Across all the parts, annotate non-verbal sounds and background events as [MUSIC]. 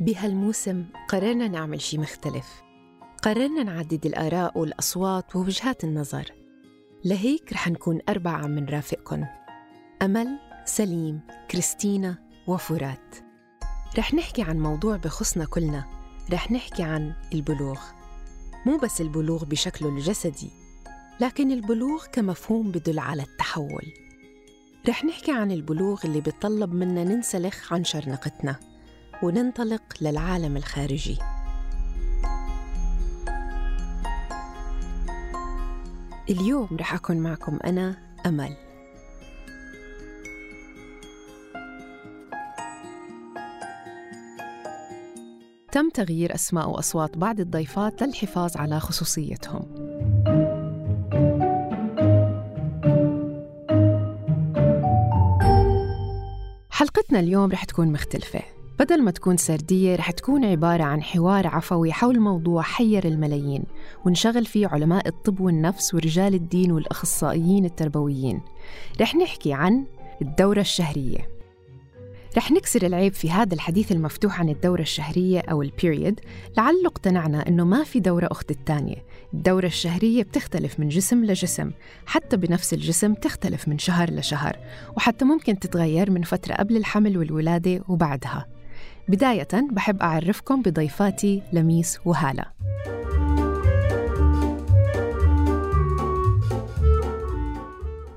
بهالموسم قررنا نعمل شي مختلف. قررنا نعدد الآراء والأصوات ووجهات النظر. لهيك رح نكون أربعة عم نرافقكن أمل، سليم، كريستينا وفرات. رح نحكي عن موضوع بخصنا كلنا. رح نحكي عن البلوغ. مو بس البلوغ بشكله الجسدي لكن البلوغ كمفهوم بدل على التحول. رح نحكي عن البلوغ اللي بيطلب منا ننسلخ عن شرنقتنا. وننطلق للعالم الخارجي. اليوم رح أكون معكم أنا أمل. تم تغيير أسماء وأصوات بعض الضيفات للحفاظ على خصوصيتهم. حلقتنا اليوم رح تكون مختلفة. بدل ما تكون سردية رح تكون عبارة عن حوار عفوي حول موضوع حير الملايين ونشغل فيه علماء الطب والنفس ورجال الدين والأخصائيين التربويين. رح نحكي عن الدورة الشهرية. رح نكسر العيب في هذا الحديث المفتوح عن الدورة الشهرية أو البيريد لعله اقتنعنا أنه ما في دورة أخت الثانية. الدورة الشهرية بتختلف من جسم لجسم حتى بنفس الجسم تختلف من شهر لشهر وحتى ممكن تتغير من فترة قبل الحمل والولادة وبعدها. بداية بحب أعرفكم بضيفاتي لميس وهالة.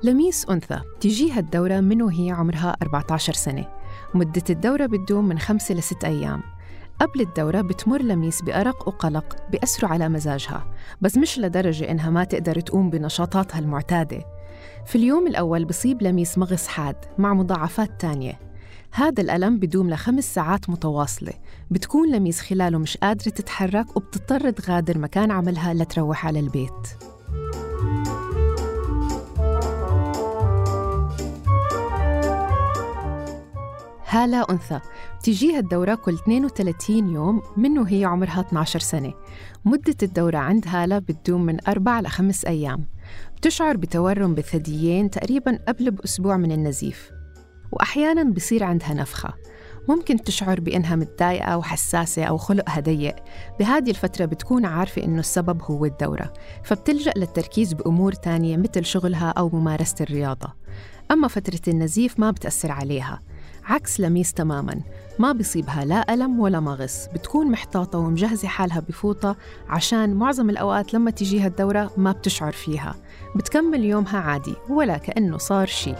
لميس أنثى تجيها الدورة من وهي عمرها 14 سنة. مدة الدورة بتدوم من خمسة لست أيام. قبل الدورة بتمر لميس بأرق وقلق بأسروا على مزاجها. بس مش لدرجة إنها ما تقدر تقوم بنشاطاتها المعتادة. في اليوم الأول بصيب لميس مغص حاد مع مضاعفات تانية. هذا الألم بدوم لخمس ساعات متواصلة. بتكون لميس خلاله مش قادرة تتحرك وبتضطر تغادر مكان عملها لتروح على البيت هالة أنثى بتجيها الدورة كل 32 يوم من وهي عمرها 12 سنة. مدة الدورة عند هالة بتدوم من أربع لخمس أيام. بتشعر بتورم بالثديين تقريبا قبل بأسبوع من النزيف. وأحيانا بصير عندها نفخة. ممكن تشعر بإنها متضايقة وحساسة أو خلقها ضيق بهذه الفترة بتكون عارفة إنه السبب هو الدورة فبتلجأ للتركيز بأمور تانية مثل شغلها أو ممارسة الرياضة. أما فترة النزيف ما بتأثر عليها عكس لميس تماما. ما بيصيبها لا ألم ولا مغص. بتكون محتاطة ومجهزة حالها بفوطة عشان معظم الأوقات لما تجيها الدورة ما بتشعر فيها. بتكمل يومها عادي ولا كأنه صار شيء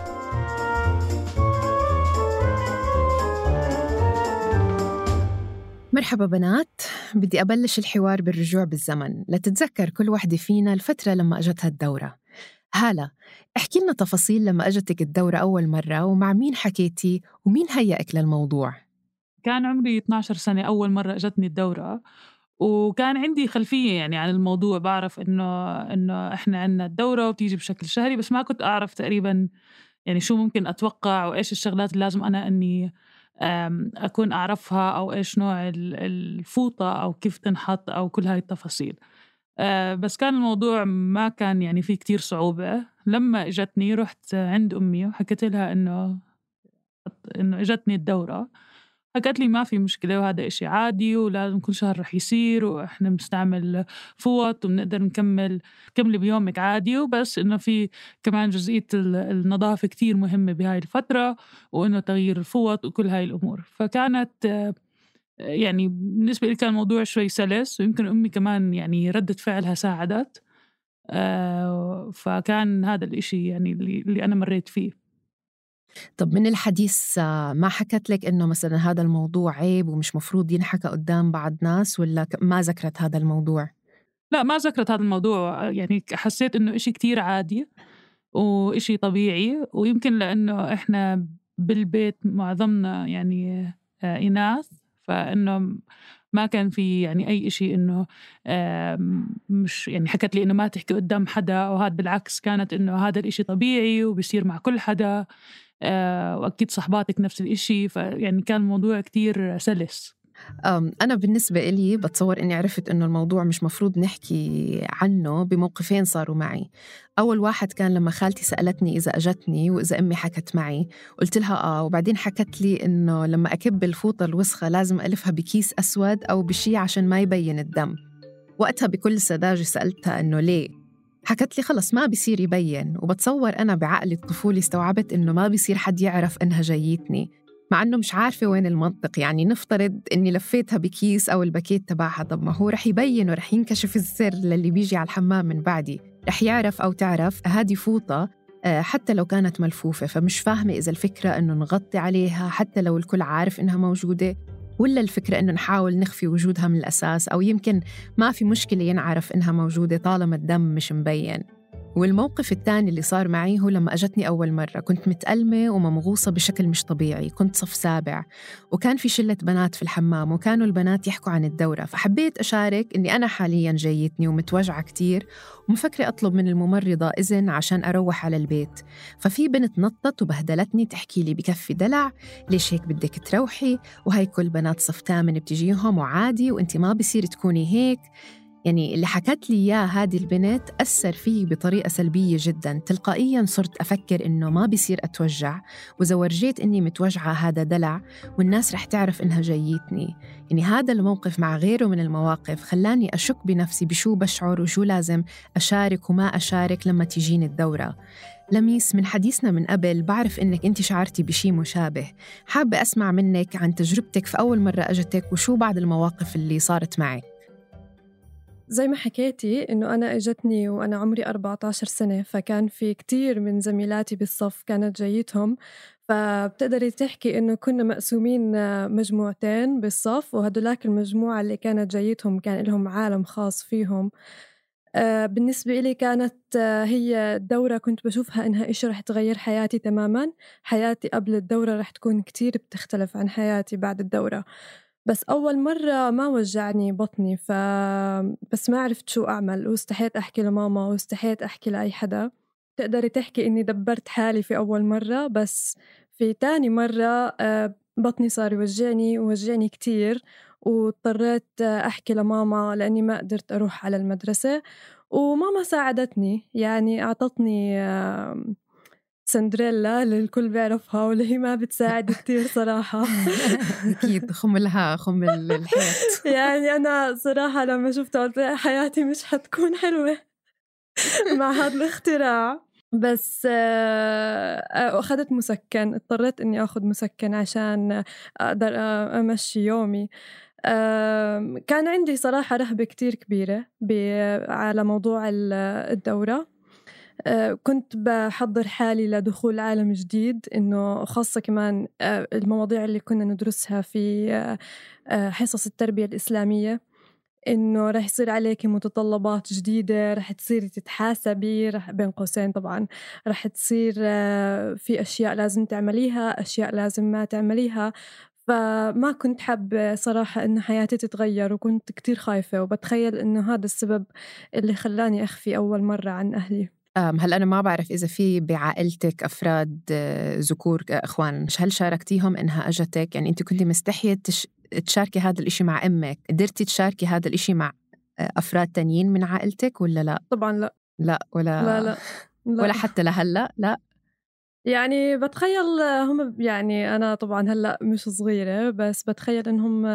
مرحبا بنات. بدي أبلش الحوار بالرجوع بالزمن. لتتذكر كل وحدة فينا الفترة لما أجتها الدورة هالة احكي لنا تفاصيل لما أجتك الدورة أول مرة ومع مين حكيتي ومين هيأك للموضوع؟ كان عمري 12 سنة أول مرة أجتني الدورة. وكان عندي خلفية يعني عن الموضوع. بعرف إنه إنه إحنا عندنا الدورة وتيجي بشكل شهري بس ما كنت أعرف تقريبا يعني شو ممكن أتوقع وإيش الشغلات اللي لازم أنا إني أكون أعرفها أو إيش نوع الفوطة أو كيف تنحط أو كل هاي التفاصيل. آه، بس كان الموضوع ما كان يعني فيه كتير صعوبة. لما إجتني رحت عند أمي وحكيت لها إنه إنه إجتني الدورة. حكت لي ما في مشكلة وهذا إشي عادي ولازم كل شهر رح يصير وإحنا بنستعمل فوط وبنقدر نكمل كملي بيومك عادي وبس إنه في كمان جزئية النظافة كتير مهمة بهاي الفترة وإنه تغيير الفوط وكل هاي الأمور. فكانت يعني بالنسبة لي كان الموضوع شوي سلس ويمكن أمي كمان يعني ردة فعلها ساعدت. آه، فكان هذا الإشي يعني اللي أنا مريت فيه. طب من الحديث آه، ما حكت لك إنه مثلا هذا الموضوع عيب ومش مفروض ينحكى قدام بعض ناس ولا ما ذكرت هذا الموضوع؟ لا ما ذكرت هذا الموضوع يعني حسيت إنه إشي كتير عادي وإشي طبيعي ويمكن لأنه إحنا بالبيت معظمنا يعني آه، إناث فإنه ما كان في يعني أي شيء إنه مش يعني حكت لي إنه ما تحكي قدام حدا وهذا بالعكس كانت إنه هذا الإشي طبيعي وبصير مع كل حدا آه، وأكيد صحباتك نفس الإشي فيعني كان الموضوع كتير سلس. أنا بالنسبة إلي بتصور إني عرفت إنه الموضوع مش مفروض نحكي عنه بموقفين صاروا معي. أول واحد كان لما خالتي سألتني إذا أجتني وإذا أمي حكت معي قلت لها آه وبعدين حكت لي إنه لما أكب الفوطة الوسخة لازم ألفها بكيس أسود أو بشي عشان ما يبين الدم. وقتها بكل سذاجة سألتها إنه ليه؟ حكت لي خلص ما بيصير يبين وبتصور أنا بعقلي الطفولي استوعبت إنه ما بيصير حد يعرف إنها جايتني مع إنه مش عارفة وين المنطق. يعني نفترض إني لفيتها بكيس أو الباكيت تبعها طب ما هو رح يبين ورح ينكشف السر للي بيجي على الحمام من بعدي. رح يعرف أو تعرف هذه فوطة آه، حتى لو كانت ملفوفة. فمش فاهمة إذا الفكرة إنه نغطي عليها حتى لو الكل عارف إنها موجودة. ولا الفكرة إنه نحاول نخفي وجودها من الأساس؟ أو يمكن ما في مشكلة ينعرف إنها موجودة طالما الدم مش مبين. والموقف الثاني اللي صار معي هو لما أجتني أول مرة. كنت متألمة وممغوصة بشكل مش طبيعي. كنت صف سابع. وكان في شلة بنات في الحمام وكانوا البنات يحكوا عن الدورة. فحبيت أشارك أني أنا حاليا جايتني ومتوجعة كتير ومفكرة أطلب من الممرضة إذن عشان أروح على البيت. ففي بنت نطت وبهدلتني تحكي لي بكفي دلع ليش هيك بدك تروحي؟ وهي كل بنات صف تامن بتجيهم وعادي وانت ما بصير تكوني هيك. يعني اللي حكت لي إياه هذه البنت أثر فيه بطريقة سلبية جدا. تلقائيا صرت أفكر إنه ما بيصير أتوجع. وإذا ورجيت إني متوجعة هذا دلع والناس رح تعرف إنها جايتني. يعني هذا الموقف مع غيره من المواقف خلاني أشك بنفسي بشو بشعر وشو لازم أشارك وما أشارك لما تجيني الدورة. لميس من حديثنا من قبل بعرف إنك أنت شعرتي بشي مشابه. حابة أسمع منك عن تجربتك في أول مرة أجتك وشو بعض المواقف اللي صارت معك؟ زي ما حكيتي إنه أنا إجتني وأنا عمري 14 سنة فكان في كتير من زميلاتي بالصف كانت جايتهم. فبتقدري تحكي إنه كنا مقسومين مجموعتين بالصف وهدولاك المجموعة اللي كانت جايتهم كان لهم عالم خاص فيهم. آه، بالنسبة إلي كانت آه، هي الدورة كنت بشوفها إنها إشي رح تغير حياتي تماما. حياتي قبل الدورة رح تكون كتير بتختلف عن حياتي بعد الدورة. بس أول مرة ما وجعني بطني ف بس ما عرفت شو أعمل واستحيت أحكي لماما واستحيت أحكي لأي حدا. تقدري تحكي إني دبرت حالي في أول مرة بس في تاني مرة آه، بطني صار يوجعني ووجعني كتير واضطريت أحكي لماما لأني ما قدرت أروح على المدرسة وماما ساعدتني يعني أعطتني سندريلا اللي الكل بيعرفها واللي هي ما بتساعد كتير صراحة. [LAUGHS] أكيد خم لها خم الحيط [LAUGHS] يعني أنا صراحة لما شفتها قلت حياتي مش حتكون حلوة [LAUGHS] مع هذا الاختراع. بس آه، أخذت مسكن اضطريت إني أخذ مسكن عشان أقدر أمشي يومي. كان عندي صراحة رهبة كتير كبيرة على موضوع الدورة. كنت بحضر حالي لدخول عالم جديد إنه خاصة كمان آه، المواضيع اللي كنا ندرسها في آه، حصص التربية الإسلامية إنه رح يصير عليك متطلبات جديدة رح تصيري تتحاسبي رح بين قوسين طبعا رح تصير في أشياء لازم تعمليها أشياء لازم ما تعمليها. فما كنت حابة صراحة إنه حياتي تتغير وكنت كتير خايفة وبتخيل إنه هذا السبب اللي خلاني أخفي أول مرة عن أهلي. هلأ أنا ما بعرف إذا في بعائلتك أفراد آه، ذكور آه، إخوان هل شاركتيهم إنها أجتك؟ يعني أنت كنت مستحية تش... تشاركي هذا الإشي مع أمك. قدرتي تشاركي هذا الإشي مع آه، أفراد تانيين من عائلتك ولا لا؟ طبعا لا. لا ولا لا لا, لا. ولا حتى لهلأ لا. يعني بتخيل هم يعني أنا طبعا هلأ مش صغيرة بس بتخيل إنهم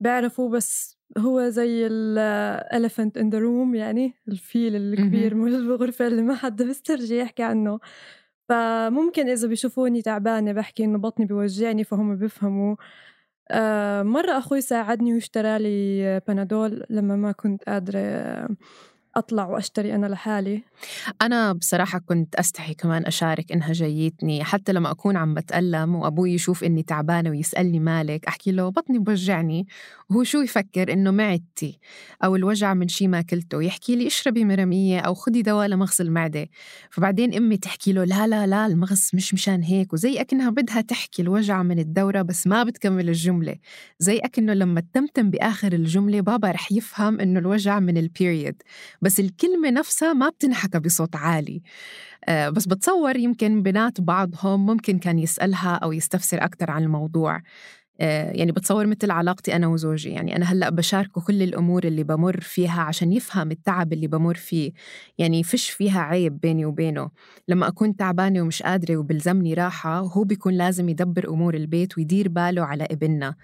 بيعرفوا بس هو زي ال elephant in the room يعني الفيل الكبير موجود بالغرفة اللي ما حدا [LAUGHS] بيسترجي يحكي عنه. فممكن إذا بيشوفوني تعبانة بحكي إنه بطني بيوجعني فهم بيفهموا. آه، مرة أخوي ساعدني واشترى لي بنادول لما ما كنت قادرة أطلع وأشتري أنا لحالي؟ أنا بصراحة كنت أستحي كمان أشارك إنها جايتني حتى لما أكون عم بتألم وأبوي يشوف إني تعبانة ويسألني مالك أحكي له بطني بوجعني وهو شو يفكر إنه معدتي أو الوجع من شي ما أكلته يحكي لي اشربي مرميه أو خدي دواء لمغص المعدة فبعدين أمي تحكي له لا لا لا المغص مش مشان هيك وزي أكنها بدها تحكي الوجع من الدورة بس ما بتكمل الجملة زي أكنه لما تتمتم بآخر الجملة بابا رح يفهم إنه الوجع من البيريد بس الكلمة نفسها ما بتنحكى بصوت عالي. آه، بس بتصور يمكن بنات بعضهم ممكن كان يسألها أو يستفسر أكثر عن الموضوع. يعني بتصور مثل علاقتي أنا وزوجي. يعني أنا هلأ بشاركه كل الأمور اللي بمر فيها عشان يفهم التعب اللي بمر فيه. يعني فيش فيها عيب بيني وبينه. لما أكون تعبانة ومش قادرة وبلزمني راحة هو بيكون لازم يدبر أمور البيت ويدير باله على ابننا.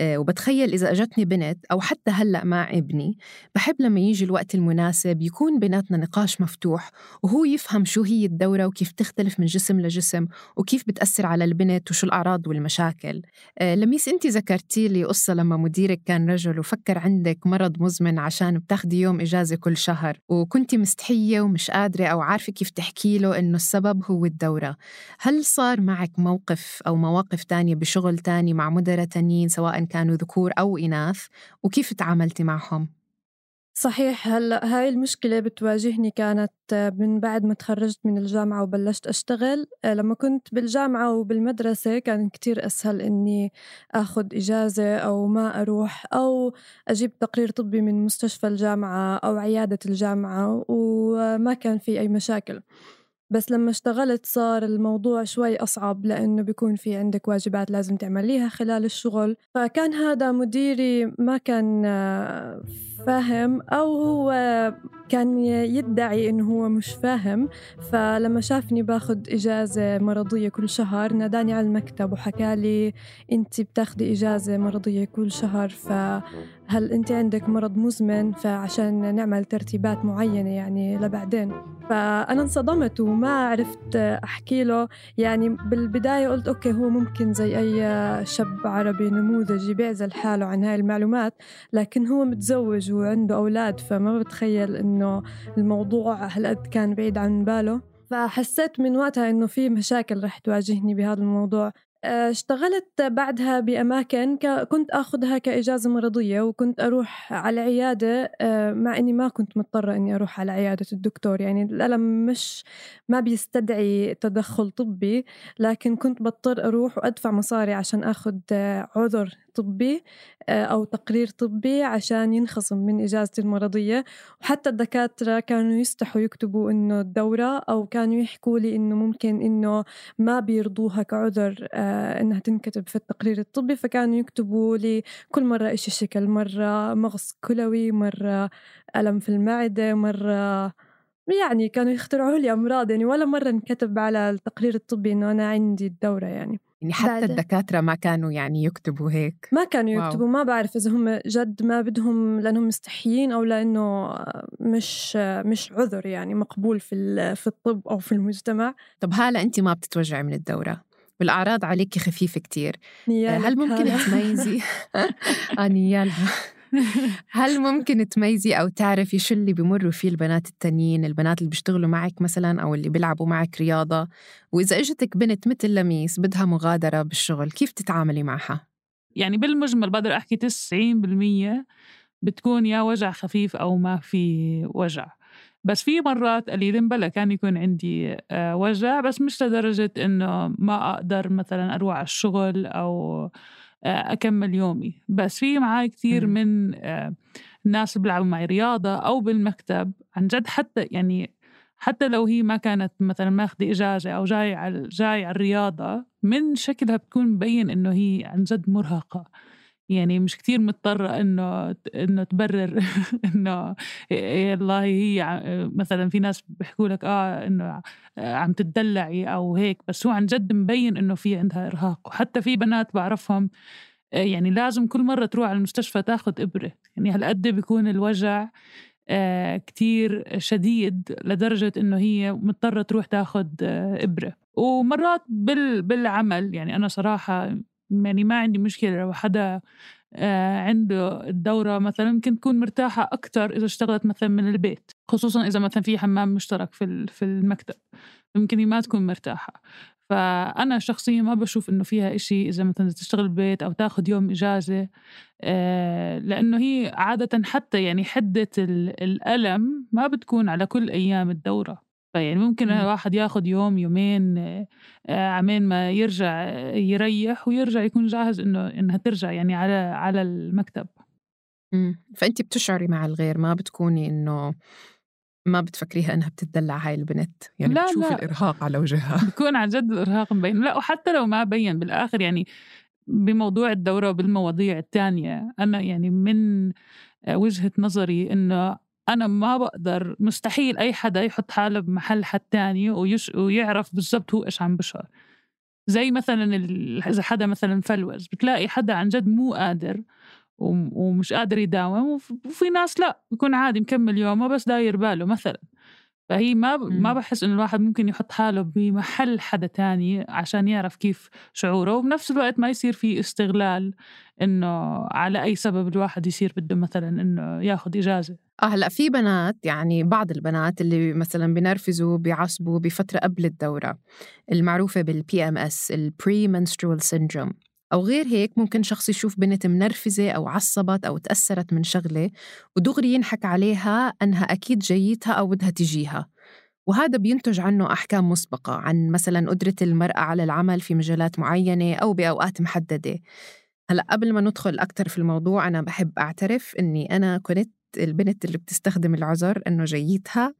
آه، وبتخيل إذا أجتني بنت أو حتى هلأ مع ابني بحب لما يجي الوقت المناسب يكون بيناتنا نقاش مفتوح وهو يفهم شو هي الدورة وكيف تختلف من جسم لجسم وكيف بتأثر على البنت وشو الأعراض والمشاكل. آه، لميس أنت ذكرتي لي قصة لما مديرك كان رجل وفكر عندك مرض مزمن عشان بتاخدي يوم إجازة كل شهر وكنتي مستحية ومش قادرة أو عارفة كيف تحكي له إنه السبب هو الدورة هل صار معك موقف أو مواقف تانية بشغل تاني مع مدراء تانيين سواء كانوا ذكور أو إناث وكيف تعاملتي معهم؟ صحيح هلأ هاي المشكلة بتواجهني كانت من بعد ما تخرجت من الجامعة وبلشت أشتغل. لما كنت بالجامعة وبالمدرسة كان كتير أسهل إني أخذ إجازة أو ما أروح أو أجيب تقرير طبي من مستشفى الجامعة أو عيادة الجامعة وما كان في أي مشاكل. بس لما اشتغلت صار الموضوع شوي أصعب لأنه بيكون في عندك واجبات لازم تعمليها خلال الشغل. فكان هذا مديري ما كان فاهم أو هو كان يدعي إنه هو مش فاهم. فلما شافني باخد إجازة مرضية كل شهر ناداني على المكتب وحكى لي أنت بتاخدي إجازة مرضية كل شهر. فهل أنت عندك مرض مزمن فعشان نعمل ترتيبات معينة يعني لبعدين؟ فأنا انصدمت وما عرفت أحكي له. يعني بالبداية قلت أوكي هو ممكن زي أي شاب عربي نموذجي بيعزل حاله عن هاي المعلومات لكن هو متزوج وعنده أولاد فما بتخيل إنه الموضوع هالقد كان بعيد عن باله. فحسيت من وقتها إنه في مشاكل رح تواجهني بهذا الموضوع. اشتغلت بعدها بأماكن كنت أخذها كإجازة مرضية وكنت أروح على عيادة آه، مع إني ما كنت مضطرة إني أروح على عيادة الدكتور. يعني الألم مش ما بيستدعي تدخل طبي لكن كنت بضطر أروح وأدفع مصاري عشان أخذ عذر طبي آه، أو تقرير طبي عشان ينخصم من إجازتي المرضية. وحتى الدكاترة كانوا يستحوا يكتبوا إنه الدورة أو كانوا يحكوا لي إنه ممكن إنه ما بيرضوها كعذر آه، إنها تنكتب في التقرير الطبي. فكانوا يكتبوا لي كل مرة إشي شكل مرة مغص كلوي مرة ألم في المعدة مرة يعني كانوا يخترعوا لي أمراض يعني ولا مرة انكتب على التقرير الطبي إنه أنا عندي الدورة يعني. يعني حتى. الدكاترة ما كانوا يعني يكتبوا هيك. ما كانوا يكتبوا واو. ما بعرف إذا هم جد ما بدهم لأنهم مستحيين أو لأنه مش مش عذر يعني مقبول في في الطب أو في المجتمع. طب هلا أنت ما بتتوجعي من الدورة؟ والأعراض عليك خفيفة كتير. هل ممكن تميزي؟ [LAUGHS] آه نيالها. هل ممكن تميزي أو تعرفي شو اللي بمروا فيه البنات التانيين البنات اللي بيشتغلوا معك مثلا أو اللي بيلعبوا معك رياضة وإذا إجتك بنت مثل لميس بدها مغادرة بالشغل كيف تتعاملي معها؟ يعني بالمجمل بقدر أحكي 90% بتكون يا وجع خفيف أو ما في وجع بس في مرات قليلة بلا كان يكون عندي آه، وجع بس مش لدرجة إنه ما أقدر مثلا أروح على الشغل أو آه، أكمل يومي. بس في معي كثير من آه، الناس اللي بيلعبوا معي رياضة أو بالمكتب. عن جد حتى يعني حتى لو هي ما كانت مثلا ماخذة إجازة أو جاي على جاي على الرياضة من شكلها بتكون مبين إنه هي عن جد مرهقة. يعني مش كتير مضطرة إنه إنه تبرر [LAUGHS] إنه والله هي مثلا في ناس بيحكوا لك آه إنه عم تدلعي أو هيك بس هو عن جد مبين إنه في عندها إرهاق وحتى في بنات بعرفهم يعني لازم كل مرة تروح على المستشفى تاخد إبرة يعني هالقد بيكون الوجع آه، كتير شديد لدرجة إنه هي مضطرة تروح تاخد آه، إبرة. ومرات بالعمل يعني أنا صراحة يعني ما عندي مشكلة لو حدا آه، عنده الدورة مثلا ممكن تكون مرتاحة أكتر إذا اشتغلت مثلا من البيت خصوصا إذا مثلا في حمام مشترك في في المكتب ممكن ما تكون مرتاحة. فأنا شخصيا ما بشوف إنه فيها إشي إذا مثلا تشتغل بالبيت أو تاخد يوم إجازة آه، لأنه هي عادة حتى يعني حدة الألم ما بتكون على كل أيام الدورة. فيعني ممكن الواحد ياخد يوم يومين آه، عمين ما يرجع يريح ويرجع يكون جاهز إنه إنها ترجع يعني على على المكتب. إمم. فانت بتشعري مع الغير ما بتكوني إنه ما بتفكريها إنها بتدلع هاي البنت؟ يعني لا بتشوفي لا. الإرهاق على وجهها. [LAUGHS] بكون عن جد الإرهاق مبين. لا وحتى لو ما بين بالآخر يعني بموضوع الدورة وبالمواضيع الثانية أنا يعني من وجهة نظري إنه أنا ما بقدر مستحيل أي حدا يحط حاله بمحل حد تاني ويش ويعرف بالضبط هو إيش عم بشعر. زي مثلا إذا حدا مثلا فلوز بتلاقي حدا عن جد مو قادر ومش قادر يداوم وفي ناس لا بيكون عادي مكمل يومه بس داير باله مثلا. فهي ما ما بحس إنه الواحد ممكن يحط حاله بمحل حدا تاني عشان يعرف كيف شعوره وبنفس الوقت ما يصير في استغلال إنه على أي سبب الواحد يصير بده مثلا إنه ياخذ إجازة. آه هلأ في بنات يعني بعض البنات اللي مثلا بنرفزوا بيعصبوا بفترة قبل الدورة المعروفة بال PMS ال premenstrual syndrome أو غير هيك ممكن شخص يشوف بنت منرفزة أو عصبت أو تأثرت من شغلة ودغري ينحك عليها أنها أكيد جيتها أو بدها تجيها. وهذا بينتج عنه أحكام مسبقة عن مثلا قدرة المرأة على العمل في مجالات معينة أو بأوقات محددة. هلأ قبل ما ندخل أكثر في الموضوع أنا بحب أعترف إني أنا كنت البنت اللي بتستخدم العذر إنه جيتها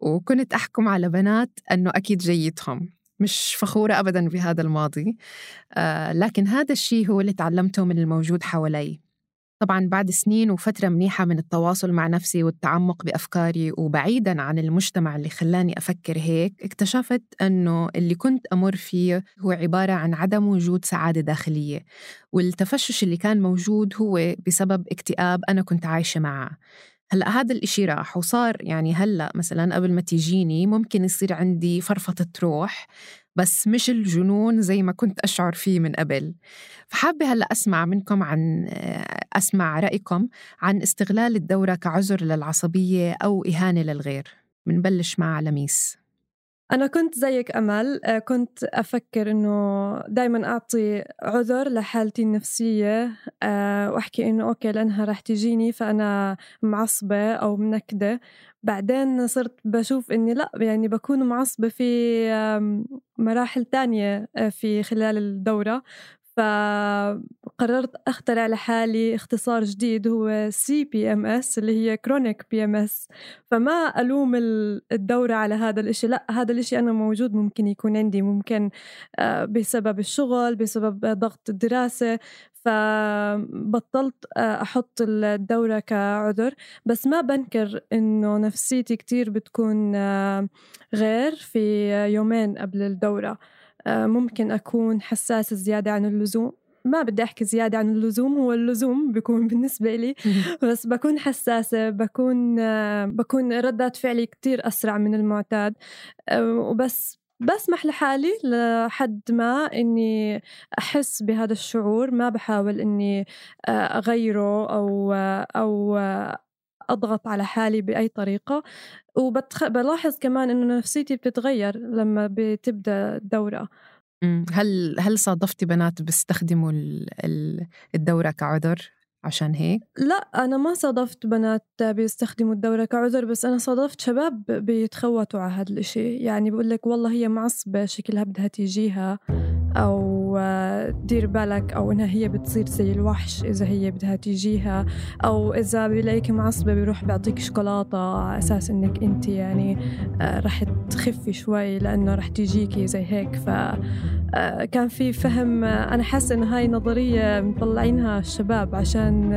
وكنت أحكم على بنات إنه أكيد جيتهم مش فخورة أبدا بهذا الماضي. آه لكن هذا الشيء هو اللي تعلمته من الموجود حوالي. طبعا بعد سنين وفترة منيحة من التواصل مع نفسي والتعمق بأفكاري وبعيدا عن المجتمع اللي خلاني أفكر هيك اكتشفت أنه اللي كنت أمر فيه هو عبارة عن عدم وجود سعادة داخلية والتفشش اللي كان موجود هو بسبب اكتئاب أنا كنت عايشة معه. هلأ هذا الإشي راح وصار يعني هلأ مثلا قبل ما تيجيني ممكن يصير عندي فرفطة روح بس مش الجنون زي ما كنت أشعر فيه من قبل. فحابة هلأ أسمع منكم عن أسمع رأيكم عن استغلال الدورة كعذر للعصبية أو إهانة للغير. منبلش مع لميس. أنا كنت زيك أمل آه، كنت أفكر إنه دايما أعطي عذر لحالتي النفسية آه، وأحكي إنه أوكي لأنها رح تجيني فأنا معصبة أو منكدة. بعدين صرت بشوف إني لأ يعني بكون معصبة في مراحل تانية آه، في خلال الدورة. فقررت أخترع لحالي اختصار جديد هو CPMS اللي هي chronic PMS. فما ألوم الدورة على هذا الإشي. لا هذا الإشي أنا موجود ممكن يكون عندي ممكن آه، بسبب الشغل بسبب ضغط الدراسة. فبطلت آه، أحط الدورة كعذر. بس ما بنكر إنه نفسيتي كتير بتكون آه، غير في يومين قبل الدورة. آه، ممكن أكون حساسة زيادة عن اللزوم. ما بدي أحكي زيادة عن اللزوم هو اللزوم بيكون [LAUGHS] بالنسبة لي. بس بكون حساسة بكون آه، بكون ردات فعلي كتير أسرع من المعتاد. آه، وبس بسمح لحالي لحد ما إني أحس بهذا الشعور. ما بحاول إني أغيره أو أو أضغط على حالي بأي طريقة. وبلاحظ كمان إنه نفسيتي بتتغير لما بتبدأ الدوره هل هل صادفتي بنات بيستخدموا الدورة كعذر عشان هيك؟ لا أنا ما صادفت بنات بيستخدموا الدورة كعذر بس أنا صادفت شباب بيتخوتوا على هذا الإشي. يعني بقول لك والله هي معصبة شكلها بدها تيجيها أو دير بالك أو إنها هي بتصير زي الوحش إذا هي بدها تيجيها أو إذا بلاقيك معصبة بيروح بيعطيك شوكولاتة على أساس إنك أنت يعني آه، رح تخفي شوي لأنه رح تيجيكي زي هيك ف آه، كان في فهم آه، أنا حاسة إنه هاي نظرية مطلعينها الشباب عشان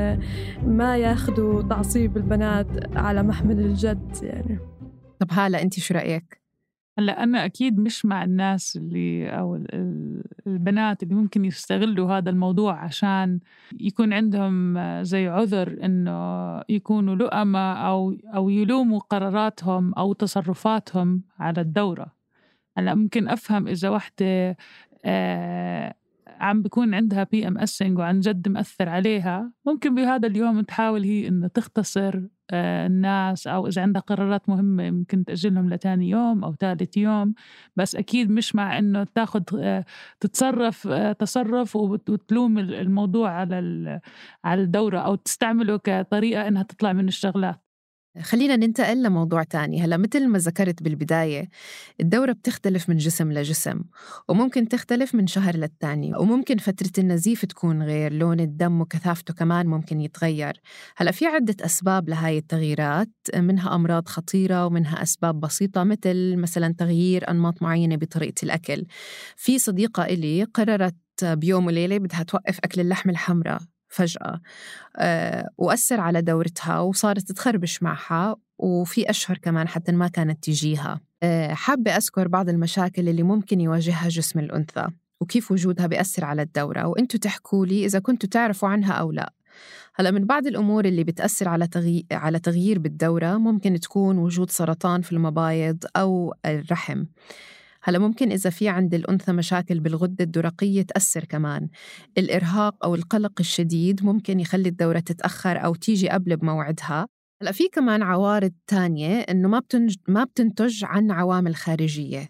ما ياخذوا تعصيب البنات على محمل الجد يعني طب هلا أنت شو رأيك؟ هلأ أنا أكيد مش مع الناس اللي أو البنات اللي ممكن يستغلوا هذا الموضوع عشان يكون عندهم زي عذر إنه يكونوا لؤمة أو أو يلوموا قراراتهم أو تصرفاتهم على الدورة. هلأ ممكن أفهم إذا وحدة آه عم بيكون عندها PMSing وعن جد مأثر عليها ممكن بهذا اليوم تحاول هي إنه تختصر الناس أو إذا عندها قرارات مهمة ممكن تأجلهم لتاني يوم أو ثالث يوم. بس أكيد مش مع إنه تاخذ تتصرف تصرف وتلوم الموضوع على على الدورة أو تستعمله كطريقة إنها تطلع من الشغلات. خلينا ننتقل لموضوع تاني. هلأ مثل ما ذكرت بالبداية الدورة بتختلف من جسم لجسم وممكن تختلف من شهر للتاني وممكن فترة النزيف تكون غير لون الدم وكثافته كمان ممكن يتغير. هلأ في عدة أسباب لهاي التغييرات منها أمراض خطيرة ومنها أسباب بسيطة مثل مثلا تغيير أنماط معينة بطريقة الأكل. في صديقة إلي قررت بيوم وليلة بدها توقف أكل اللحم الحمراء. فجأة أه وأثر على دورتها وصارت تخربش معها وفي أشهر كمان حتى ما كانت تجيها. أه حابة أذكر بعض المشاكل اللي ممكن يواجهها جسم الأنثى وكيف وجودها بيأثر على الدورة وأنتوا تحكوا لي إذا كنتوا تعرفوا عنها أو لا. هلأ من بعض الأمور اللي بتأثر على تغيير على تغيير بالدورة ممكن تكون وجود سرطان في المبايض أو الرحم. هلا ممكن إذا في عند الأنثى مشاكل بالغدة الدرقية تأثر كمان. الإرهاق أو القلق الشديد ممكن يخلي الدورة تتأخر أو تيجي قبل بموعدها. هلا في كمان عوارض تانية إنه ما بتنج ما بتنتج عن عوامل خارجية.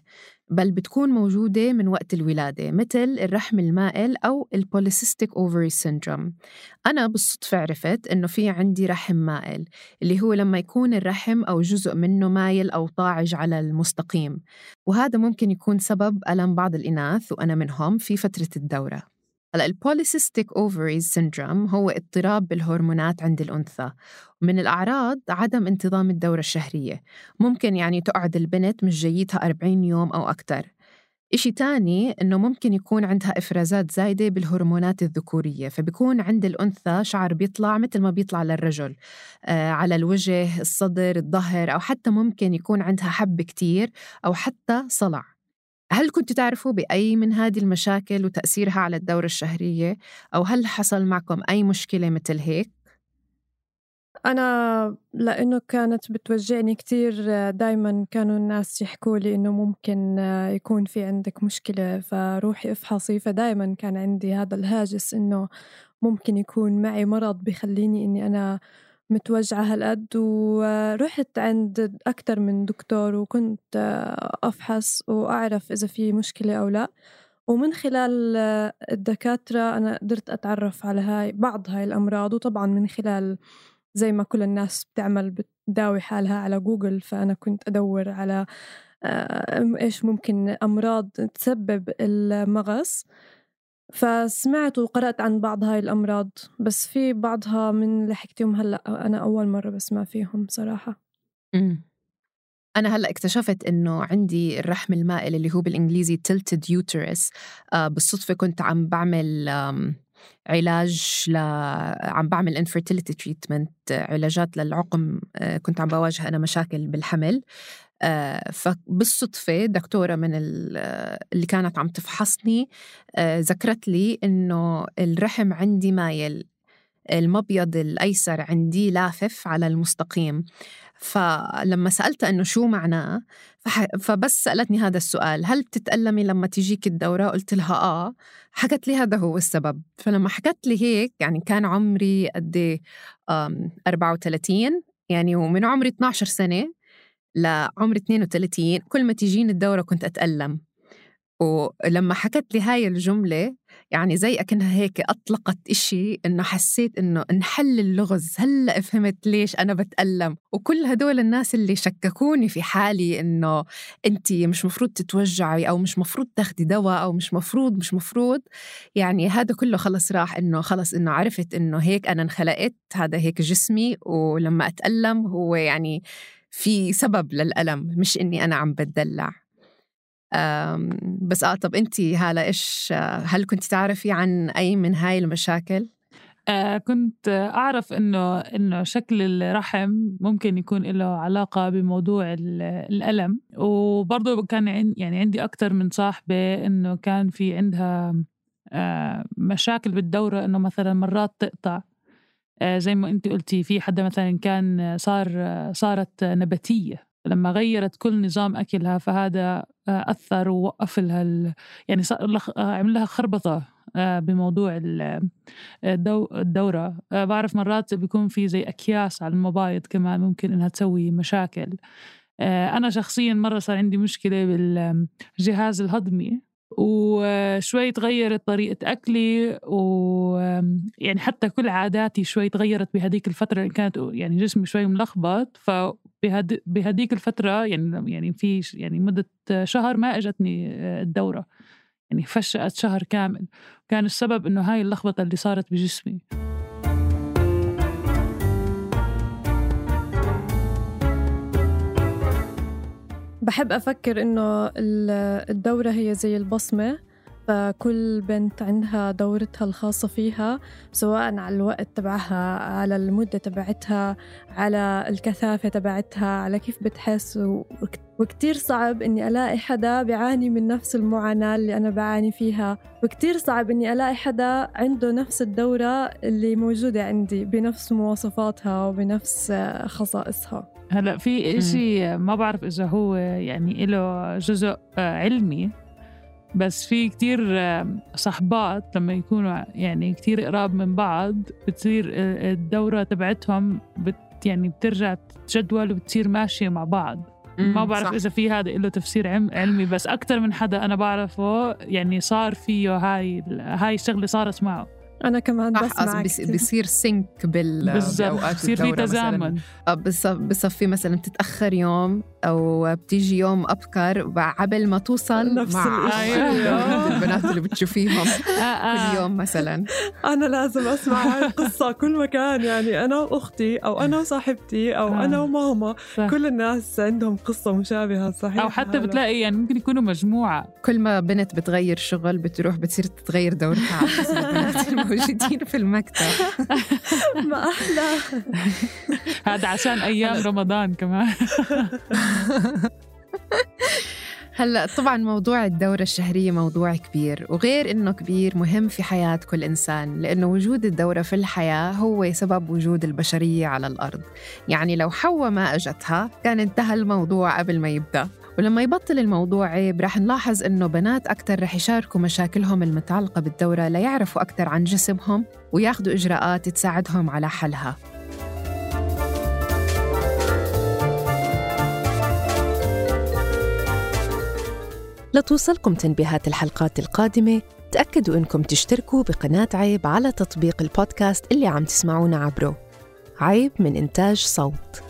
بل بتكون موجودة من وقت الولادة مثل الرحم المائل أو ال polycystic ovary syndrome أنا بالصدفة عرفت إنه في عندي رحم مائل اللي هو لما يكون الرحم أو جزء منه مايل أو طاعج على المستقيم. وهذا ممكن يكون سبب ألم بعض الإناث وأنا منهم في فترة الدورة. هلأ ال polycystic ovaries syndrome هو اضطراب بالهرمونات عند الأنثى. من الأعراض عدم انتظام الدورة الشهرية. ممكن يعني تقعد البنت مش جيتها 40 يوم أو أكثر إشي تاني إنه ممكن يكون عندها إفرازات زايدة بالهرمونات الذكورية فبيكون عند الأنثى شعر بيطلع مثل ما بيطلع للرجل. آه على الوجه الصدر الظهر أو حتى ممكن يكون عندها حب كتير أو حتى صلع. هل كنت تعرفوا بأي من هذه المشاكل وتأثيرها على الدورة الشهرية؟ أو هل حصل معكم أي مشكلة مثل هيك؟ أنا لأنه كانت بتوجعني كتير دايما كانوا الناس يحكوا لي إنه ممكن يكون في عندك مشكلة فروحي افحصي فدايما كان عندي هذا الهاجس إنه ممكن يكون معي مرض بخليني إني أنا متوجعة هالقد ورحت عند أكتر من دكتور وكنت أفحص وأعرف إذا في مشكلة أو لا. ومن خلال الدكاترة أنا قدرت أتعرف على هاي بعض هاي الأمراض وطبعا من خلال زي ما كل الناس بتعمل بتداوي حالها على جوجل فأنا كنت أدور على إيش ممكن أمراض تسبب المغص. فسمعت وقرأت عن بعض هاي الأمراض بس في بعضها من اللي حكيتهم هلأ أنا أول مرة بسمع فيهم صراحة. امم أنا هلأ اكتشفت إنه عندي الرحم المائل اللي هو بالإنجليزي tilted uterus آه بالصدفة كنت عم بعمل علاج ل... عم بعمل infertility treatment علاجات للعقم آه كنت عم بواجه أنا مشاكل بالحمل. فبالصدفة دكتورة من اللي كانت عم تفحصني آه، ذكرت لي إنه الرحم عندي مايل المبيض الأيسر عندي لافف على المستقيم. فلما سألتها إنه شو معناه فبس سألتني هذا السؤال هل بتتألمي لما تجيك الدورة؟ قلت لها آه. حكت لي هذا هو السبب. فلما حكت لي هيك يعني كان عمري قد 34 يعني ومن عمري 12 سنة لعمر 32 كل ما تجيني الدورة كنت أتألم. ولما حكت لي هاي الجملة يعني زي أكنها هيك أطلقت إشي إنه حسيت إنه انحل اللغز. هلأ فهمت ليش أنا بتألم؟ وكل هدول الناس اللي شككوني في حالي إنه أنت مش مفروض تتوجعي أو مش مفروض تاخدي دواء أو مش مفروض مش مفروض. يعني هذا كله خلص راح إنه خلص إنه عرفت إنه هيك أنا انخلقت هذا هيك جسمي. ولما أتألم هو يعني في سبب للألم مش إني أنا عم بتدلع. بس آه طب أنت هلا إيش هل كنت تعرفي عن أي من هاي المشاكل؟ آه كنت أعرف إنه إنه شكل الرحم ممكن يكون له علاقة بموضوع الألم. وبرضه كان يعني عندي أكثر من صاحبة إنه كان في عندها آه مشاكل بالدورة إنه مثلا مرات تقطع. زي ما انت قلتي في حدا مثلا كان صار صارت نباتية. لما غيرت كل نظام أكلها فهذا آه، أثر ووقف لها. يعني عمل لها خربطة آه، بموضوع الدورة. بعرف مرات بيكون في زي أكياس على المبايض كمان ممكن إنها تسوي مشاكل. أنا شخصيا مرة صار عندي مشكلة بالجهاز الهضمي. وشوي تغيرت طريقة أكلي ويعني حتى كل عاداتي شوي تغيرت بهديك الفترة اللي كانت يعني جسمي شوي ملخبط فبهديك الفترة يعني يعني في يعني مدة شهر ما أجتني الدورة يعني فشأت شهر كامل كان السبب إنه هاي اللخبطة اللي صارت بجسمي. بحب أفكر إنه الدورة هي زي البصمة فكل بنت عندها دورتها الخاصة فيها سواء على الوقت تبعها على المدة تبعتها على الكثافة تبعتها على كيف بتحس. وكتير صعب إني ألاقي حدا بيعاني من نفس المعاناة اللي أنا بعاني فيها. وكتير صعب إني ألاقي حدا عنده نفس الدورة اللي موجودة عندي بنفس مواصفاتها وبنفس خصائصها. هلأ في إشي ما بعرف إذا هو يعني له جزء علمي بس في كتير صحبات لما يكونوا يعني كتير قراب من بعض بتصير الدورة تبعتهم بت يعني بترجع تجدول وبتصير ماشية مع بعض. ما بعرف صح. إذا في هذا له تفسير علمي بس أكثر من حدا أنا بعرفه يعني صار فيه هاي هاي الشغلة صارت معه. أنا كمان بسمع بصير سينك بال بالضبط بصير في تزامن. آه، بصفي مثلا بتتأخر يوم أو بتيجي يوم أبكر قبل ما توصل نفس مع البنات اللي بتشوفيهم [LAUGHS] آه، آه. كل يوم مثلا. أنا لازم أسمع القصة [LAUGHS] كل مكان يعني أنا وأختي أو أنا وصاحبتي أو أنا وماما كل الناس عندهم قصة مشابهة صحيح؟ أو حتى بتلاقي يعني ممكن يكونوا مجموعة. كل ما بنت بتغير شغل بتروح بتصير تتغير دورتها على [LAUGHS] موجودين في المكتب. [LAUGHS] ما أحلى. هذا عشان أيام رمضان كمان. هلا طبعا موضوع الدورة الشهرية موضوع كبير وغير إنه كبير مهم في حياة كل إنسان لأنه وجود الدورة في الحياة هو سبب وجود البشرية على الأرض، يعني لو حواء ما أجتها كان انتهى الموضوع قبل ما يبدأ، ولما يبطل الموضوع عيب رح نلاحظ إنه بنات أكثر رح يشاركوا مشاكلهم المتعلقة بالدورة ليعرفوا أكثر عن جسمهم وياخذوا إجراءات تساعدهم على حلها. لتوصلكم تنبيهات الحلقات القادمة تأكدوا إنكم تشتركوا بقناة عيب على تطبيق البودكاست اللي عم تسمعونا عبره. عيب من إنتاج صوت.